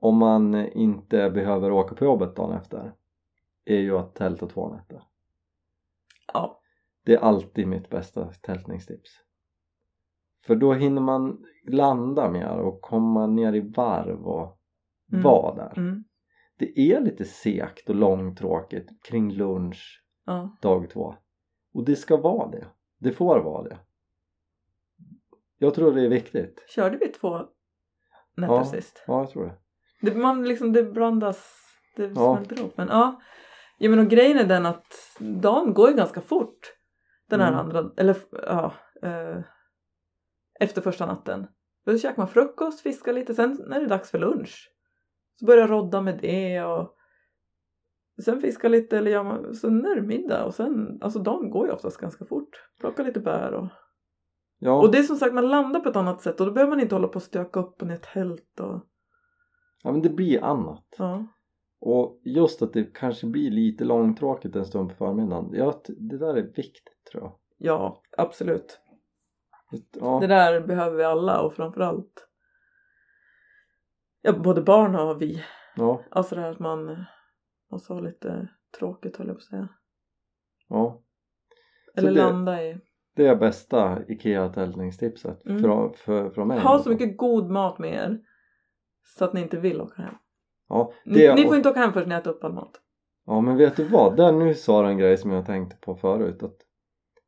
A: om man inte behöver åka på jobbet dagen efter är ju att tälta två nätter.
B: Ja.
A: Det är alltid mitt bästa tältningstips. För då hinner man landa mer och komma ner i varv och
B: Mm.
A: vara där.
B: Mm.
A: Det är lite segt och långtråkigt kring lunch
B: Ja.
A: dag två. Och det ska vara det. Det får vara det. Jag tror det är viktigt.
B: Körde vi två nätter
A: Ja.
B: sist?
A: Ja, jag tror det.
B: Det, man liksom, det blandas, det
A: Ja.
B: smälter ihop. Men ja. ja men och grejen är den att dagen går ju ganska fort. Den här
A: Mm.
B: andra, eller ja. Eh, efter första natten. Då käkar man frukost, fiskar lite, sen är det dags för lunch. Så börjar jag rodda med det och sen fiska lite eller man, sen är det middag och sen, alltså dagen går ju oftast ganska fort. Plocka lite bär och
A: Ja,
B: och det är som sagt, man landar på ett annat sätt och då behöver man inte hålla på och stöka upp och ner tält och
A: ja men det blir annat.
B: ja.
A: Och just att det kanske blir lite långtråkigt en stund på förmiddagen. Ja, det där är viktigt tror jag.
B: Ja, absolut.
A: Ja,
B: Det där behöver vi alla och framförallt ja, både barn och vi.
A: ja,
B: Alltså det här att man måste ha lite tråkigt höll jag på att säga.
A: ja.
B: Eller
A: det-
B: landa i.
A: Det är bästa IKEA-tältningstipset
B: Mm.
A: från, för, från mig.
B: Ha så mycket god mat med er. Så att ni inte vill åka hem.
A: Ja,
B: Ni,
A: det,
B: ni får inte åka hem förrän ni ätit upp all mat.
A: ja, men vet du vad? Där nu sa du en grej som jag tänkte på förut. Att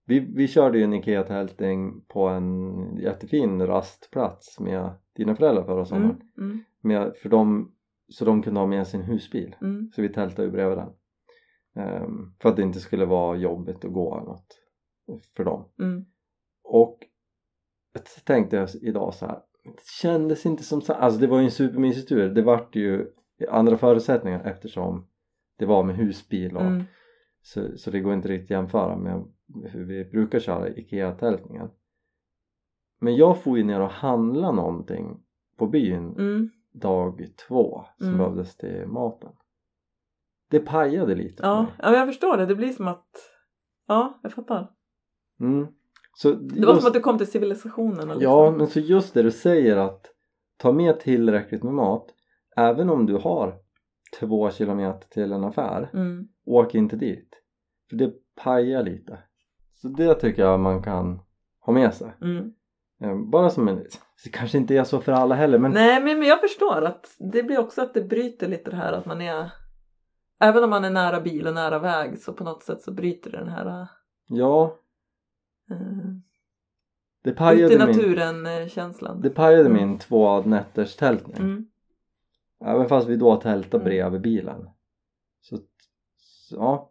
A: vi, vi körde ju en IKEA-tältning på en jättefin rastplats med dina föräldrar förra sommaren.
B: Mm, mm,
A: Med, för de så de kunde ha med sin husbil
B: Mm.
A: så vi tältade ju bredvid den Ehm, för att det inte skulle vara jobbigt att gå eller något för dem
B: Mm.
A: och så tänkte jag idag så här det kändes inte som så alltså det var ju en supermysig tur det vart ju andra förutsättningar eftersom det var med husbil och
B: Mm.
A: så, så det går inte riktigt att jämföra med hur vi brukar köra IKEA-tältningen men jag får ju ner och handla någonting på byn
B: Mm.
A: dag två som
B: Mm.
A: behövdes till maten det pajade lite
B: Ja.
A: mig
B: ja, jag förstår det. Det blir som att... Ja, jag fattar.
A: mm. så
B: Det var som att du kom till civilisationen. Liksom.
A: Ja, men så just det du säger att ta med tillräckligt med mat även om du har två kilometer till en affär
B: Mm.
A: åk inte dit för det pajar lite så det tycker jag man kan ha med sig
B: Mm.
A: Eh, bara som en det kanske inte är så för alla heller men
B: Nej men, men jag förstår att det blir också att det bryter lite det här att man är Även om man är nära bil och nära väg så på något sätt så bryter det den här
A: ja
B: uh,
A: det
B: ut i
A: pajade min,
B: naturen eh, känslan.
A: det pajade
B: Mm.
A: min två nätters tältning
B: Mm.
A: även fast vi då tältade
B: Mm.
A: bredvid bilen så, så ja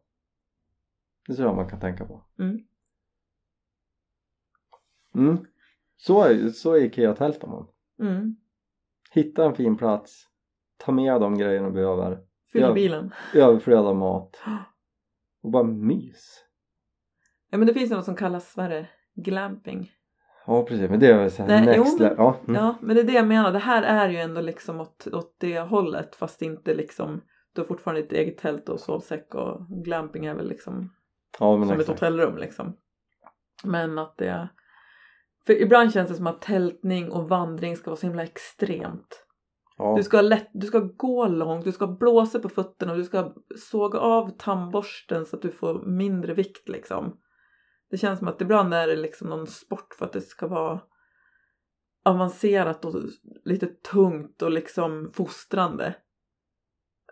A: det tror jag man kan tänka på
B: Mm.
A: Mm. Så är, så är Ikea-tältar man.
B: Mm.
A: Hitta en fin plats, ta med de grejerna du behöver,
B: Fyll bilen.
A: överflöda mat och bara mys.
B: Ja men det finns något som kallas vad är det? glamping.
A: Ja precis, men det är väl såhär next
B: jo, men-.
A: Ja, mm.
B: Ja men det är det jag menar. Det här är ju ändå liksom åt, åt det hållet fast inte liksom du har fortfarande ditt eget tält och sovsäck och glamping är väl liksom
A: ja
B: som ett
A: exakt.
B: hotellrum liksom. Men att det för ibland känns det som att tältning och vandring ska vara så himla extremt.
A: Ja.
B: Du ska, lätt, du ska gå långt, du ska blåsa på fötterna och du ska såga av tandborsten så att du får mindre vikt liksom. Det känns som att ibland är det liksom någon sport för att det ska vara avancerat och lite tungt och liksom fostrande.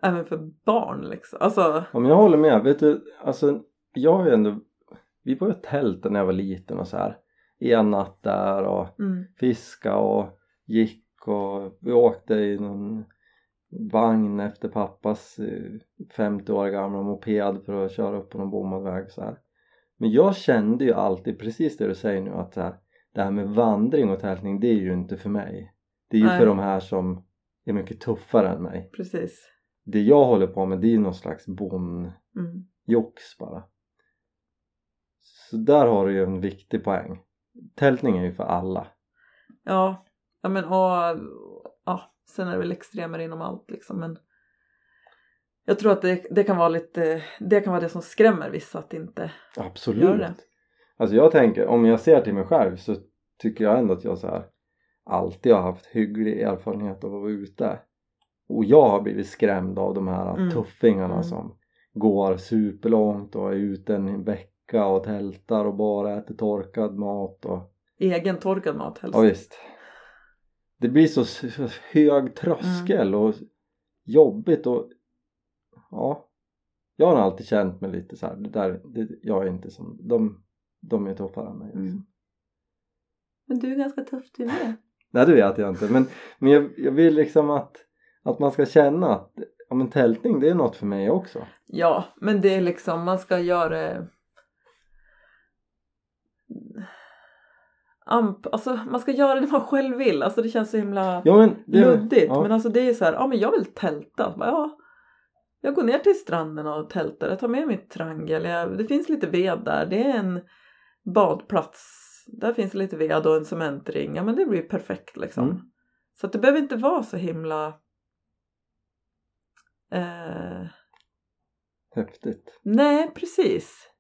B: Även för barn liksom. Alltså,
A: ja men jag håller med, vet du, alltså jag har ju ändå vi var ju tält när jag var liten och så här en natt där och
B: mm,
A: fiska och gick och vi åkte i någon vagn efter pappas eh, 50 år gamla moped för att köra upp på någon bommad väg så här. Men jag kände ju alltid precis det du säger nu att så här, det här med vandring och tältning det är ju inte för mig. Det är ju
B: Nej.
A: för de här som är mycket tuffare än mig.
B: precis.
A: Det jag håller på med det är ju någon slags bondjox
B: Mm.
A: bara. Så där har du ju en viktig poäng. Tältning är ju för alla.
B: Ja, ja men och ja, sen är det väl extremer inom allt liksom men jag tror att det, det kan vara lite, det kan vara det som skrämmer vissa att inte
A: Absolut.
B: Gör det.
A: Alltså jag tänker, om jag ser till mig själv så tycker jag ändå att jag så här alltid har haft hygglig erfarenhet av att vara ute. Och jag har blivit skrämd av de här
B: Mm.
A: tuffingarna
B: Mm.
A: som går superlångt och är ute en vecka och tältar och bara äter torkad mat och
B: egen torkad mat helst.
A: ja visst. Det blir så, så hög tröskel
B: Mm.
A: och jobbigt och ja. Jag har alltid känt mig lite så här, det där, det, jag är inte som, de, de är tuffare än mig. Liksom.
B: Mm. Men du är ganska tuff du med.
A: Nej det vet jag inte men, men jag, jag vill liksom att, att man ska känna att ja, men tältning det är något för mig också.
B: Ja, men det är liksom man ska göra Amp, alltså man ska göra det man själv vill. Alltså det känns så himla
A: Ja men det,
B: luddigt.
A: ja,
B: Men alltså det är så här, ja men jag vill tälta. Bara, Ja, jag går ner till stranden och tältar. Jag tar med mitt trangel. Jag, det finns lite ved där. Det är en badplats. Där finns lite ved och en cementring. Ja men det blir perfekt liksom.
A: Mm.
B: Så att det behöver inte vara så himla eh,
A: häftigt.
B: Nej, precis.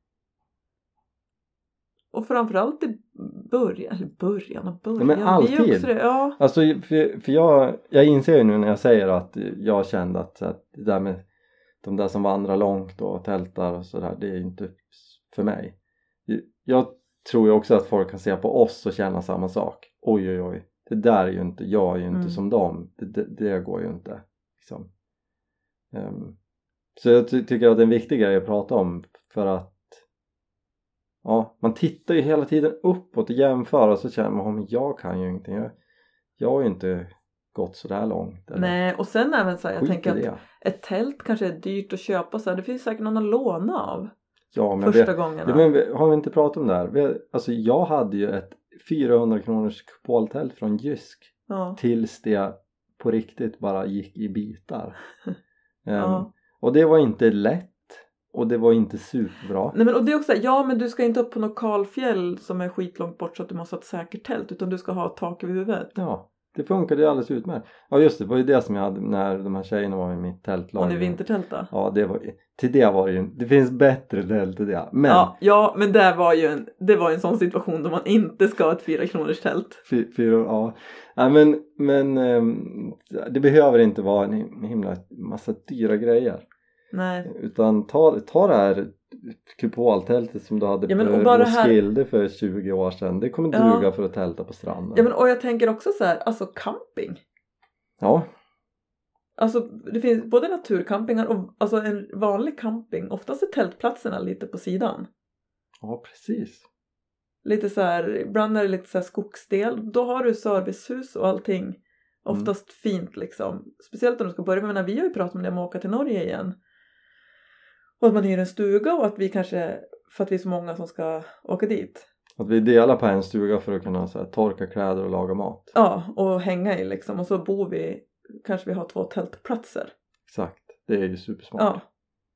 B: Och framförallt i början, eller början och början.
A: men
B: Vi är
A: alltid.
B: också ja.
A: Alltså för, för jag, jag inser ju nu när jag säger att jag kände att, att det där med de där som vandrar långt och tältar och sådär det är ju inte för mig. Jag tror ju också att folk kan se på oss och känna samma sak. Oj oj oj, det där är ju inte, jag är ju inte
B: Mm.
A: som dem. Det, det, det går ju inte. Liksom. Ehm, så jag ty- tycker att det är en viktig grej att prata om för att ja, man tittar ju hela tiden uppåt och jämför och så känner man att jag kan ju ingenting. Jag, jag är ju inte gått så där långt. Eller?
B: Nej och sen även så här, jag
A: Skit
B: tänker att ett tält kanske är dyrt att köpa så här. Det finns säkert någon att låna av
A: Ja, men
B: första
A: vi,
B: gångerna.
A: ja, men vi, har vi inte pratat om det här? Vi, alltså jag hade ju ett 400 kronors kupoltält från Jysk
B: ja.
A: tills det på riktigt bara gick i bitar. Ehm,
B: Ja.
A: Och det var inte lätt och det var inte superbra.
B: Nej men och det är också ja men du ska inte upp på något kalfjäll som är skitlångt bort så att du måste ha ett säkert tält utan du ska ha ett tak över huvudet.
A: Ja, det funkade ju alldeles utmärkt. Ja just det, det var ju det som jag hade när de här tjejerna var i mitt tältlag.
B: Och ni vintertälta.
A: Ja, det var till det var det ju, det finns bättre tält till det. Men
B: Ja, ja men det var ju en, det var en sån situation då man inte ska ha ett fyra kronors tält.
A: Fy- Fyra, ja. ja men, men ehm, det behöver inte vara en him- himla massa dyra grejer
B: Nej.
A: utan ta, ta det här kupoltältet som du hade
B: Ja,
A: på
B: det här-
A: Roskilde för 20 år sedan det kommer
B: Ja.
A: duga för att tälta på stranden
B: Ja men och jag tänker också så här, alltså camping.
A: ja,
B: Alltså det finns både naturcampingar och alltså en vanlig camping. Oftast är tältplatserna lite på sidan.
A: ja precis
B: Lite så här, ibland är det lite så här skogsdel. Då har du servicehus och allting. Oftast fint liksom. Speciellt om du ska börja. Men vi har ju pratat om det om att åka till Norge igen. Och att man hyr en stuga och att vi kanske, för att vi är så många som ska åka dit.
A: att vi delar på en stuga för att kunna så här, torka kläder och laga mat
B: Ja, och hänga i liksom. Och så bor vi, kanske vi har två tältplatser.
A: exakt, det är ju supersmart
B: Ja.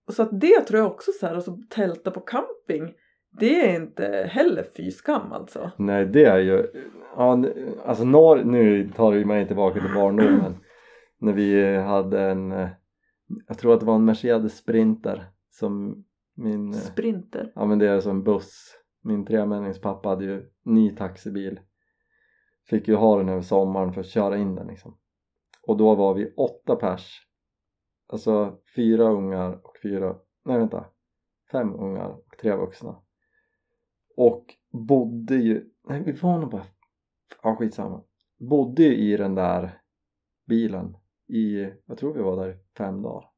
B: Och så att det tror jag också så här, alltså tälta på camping. Det är inte heller fy skam alltså.
A: Nej det är ju, ja, alltså norr, nu tar det mig tillbaka till barndomen när vi hade en, eh, jag tror att det var en Mercedes Sprinter som min, eh,
B: Sprinter.
A: ja men det är som en buss, min tremännings pappa hade ju ny taxibil. Fick ju ha den över sommaren för att köra in den liksom. Och då var vi åtta pers. Alltså fyra ungar och fyra, nej vänta. Fem ungar och tre vuxna. Och bodde ju, nej vi var nog bara, ja skitsamma. Bodde ju i den där bilen i, jag tror vi var där i fem dagar.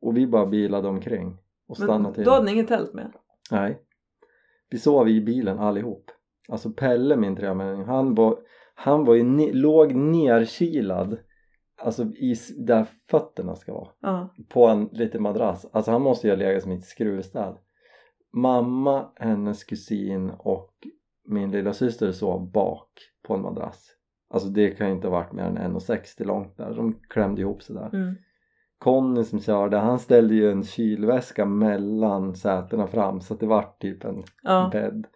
A: Och vi bara bilade omkring och stannade
B: Men
A: till
B: då hade ni inget tält med?
A: Nej. Vi sov i bilen allihop. Alltså Pelle, min tremänning, han var, han var ju ne- låg nerkilad Alltså i, där fötterna ska vara.
B: Ja.
A: På en liten madrass. Alltså han måste ju ha legat som i ett skruvstäd. Mamma, hennes kusin och min lilla syster sov bak på en madrass. Alltså det kan ju inte ha varit mer än 1,60 långt där. De klämde ihop sig där.
B: Mm.
A: Conny som körde, han ställde ju en kylväska mellan sätena fram så att det vart typ en
B: Ja.
A: bädd.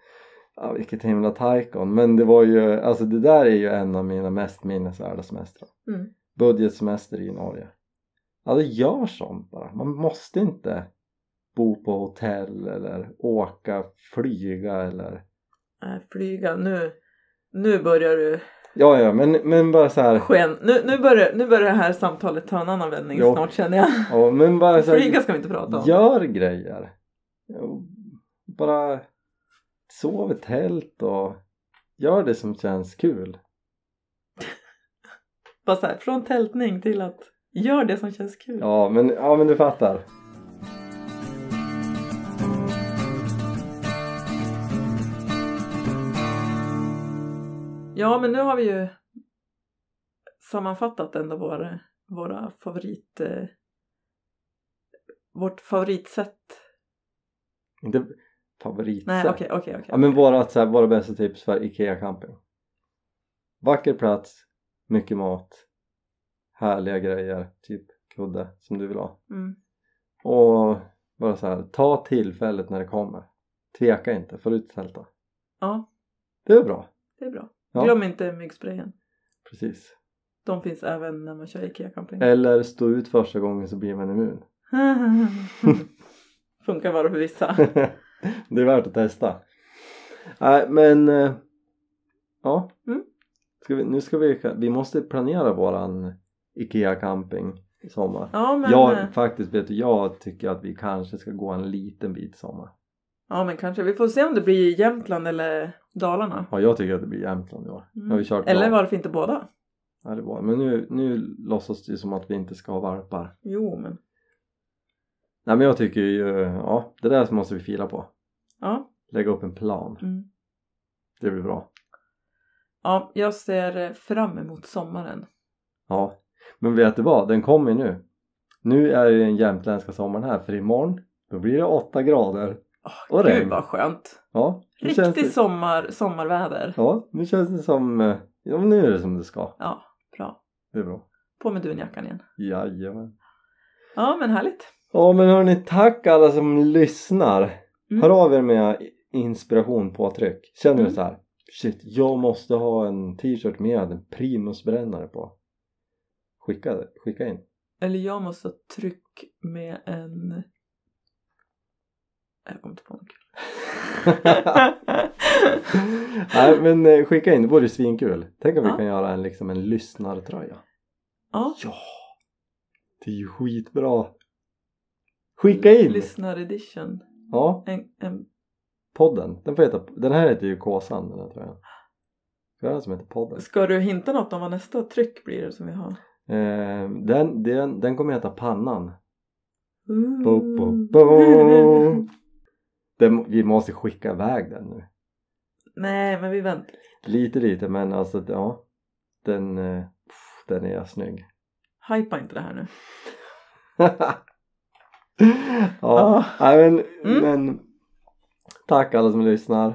A: Ja, vilket himla taikon. Men det var ju, alltså det där är ju en av mina mest minnesvärda semestrar.
B: Mm.
A: Budgetsemester i Norge. Det gör sånt bara. Man måste inte bo på hotell eller åka, flyga eller
B: Nej, flyga. Nu, nu börjar du
A: Ja, ja, men, men bara så här.
B: sken. Nu, nu, börjar, nu börjar det här samtalet ta en annan vändning
A: Jo.
B: snart känner jag.
A: Ja, men bara så här,
B: Flyga ska vi inte prata om.
A: Gör grejer. Bara sov i tält och gör det som känns kul.
B: Bara så här, från tältning till att gör det som känns kul.
A: Ja, men, ja, men du fattar.
B: Ja, men nu har vi ju sammanfattat ändå våra, våra favorit... Eh, vårt favoritsätt.
A: Inte favoritsätt.
B: Nej, okej, okej, okej.
A: Ja, men våra, så här, våra bästa tips för IKEA camping. Vacker plats, mycket mat, härliga grejer, typ kudde som du vill ha.
B: Mm.
A: Och bara så här, ta tillfället när det kommer. Tveka inte, få ut tälta.
B: Ja,
A: Det är bra.
B: det är bra.
A: Ja.
B: Glöm inte myggsprayen.
A: Precis.
B: De finns även när man kör IKEA-camping.
A: Eller stå ut första gången så blir man immun.
B: Funkar bara för vissa.
A: det är värt att testa. Nej men eh, ja.
B: Mm.
A: Ska vi, nu ska vi, vi måste planera våran IKEA camping i sommar.
B: Ja, men,
A: jag
B: eh,
A: faktiskt vet du, jag tycker att vi kanske ska gå en liten bit i sommar.
B: Ja, men kanske. Vi får se om det blir Jämtland eller Dalarna.
A: Ja jag tycker att det blir Jämtland i år.
B: Mm.
A: Har vi kört
B: Eller
A: bra.
B: varför inte båda?
A: Ja, det var. Men nu, nu låtsas det ju som att vi inte ska ha valpar.
B: Jo, men
A: Nej men jag tycker ju, ja det där måste vi fila på.
B: ja.
A: Lägga upp en plan.
B: Mm.
A: Det blir bra.
B: Ja, jag ser fram emot sommaren.
A: Ja, men vet du vad? Den kommer ju nu. Nu är det den jämtländska sommaren här för imorgon då blir det 8 grader Och
B: Gud
A: regn.
B: vad skönt!
A: Ja,
B: Riktigt
A: det,
B: sommar, sommarväder.
A: ja, nu känns det som, eh, ja nu är det som det ska.
B: Ja, bra.
A: Det är bra.
B: På med dunjackan igen.
A: Jajamän.
B: Ja, men härligt.
A: Ja men hörni, tack alla som lyssnar.
B: Mm.
A: Hör av er med inspiration påtryck. Känner
B: Mm.
A: du så här? Shit, jag måste ha en t-shirt med en primusbrännare på. Skicka, skicka in.
B: Eller jag måste ha tryck med en... Jag kommer inte på något kul.
A: Nej men eh, skicka in, det vore svinkul. Tänk om vi
B: Ja.
A: kan göra en, liksom en lyssnartröja.
B: ja,
A: Ja! Det är ju skitbra. Skicka in!
B: Lyssnar edition.
A: Ja,
B: En, en,
A: podden. Den, får heta, den här heter ju Kåsan den här tröjan. Ska jag ha en som heter podden?
B: ska du hinta något om vad nästa tryck blir som vi har?
A: Eh, den, den, den kommer heta Pannan. Bo, bo, bo. Den, vi måste skicka iväg den nu.
B: Nej, men vi väntar.
A: Lite lite men alltså ja. Den, eh, pff, den är snygg.
B: Hypa inte det här nu.
A: ja, nej, men,
B: Mm.
A: men tack alla som lyssnar.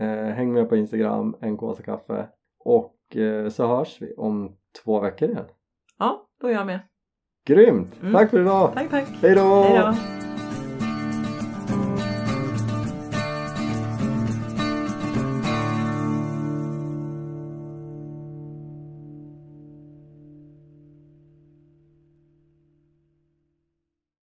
A: Eh, häng med på Instagram, en kåsa kaffe. Och eh, så hörs vi om två veckor igen.
B: Ja, då är jag med.
A: Grymt!
B: Mm.
A: Tack för idag!
B: Tack, tack.
A: Hej då!
B: Hej då.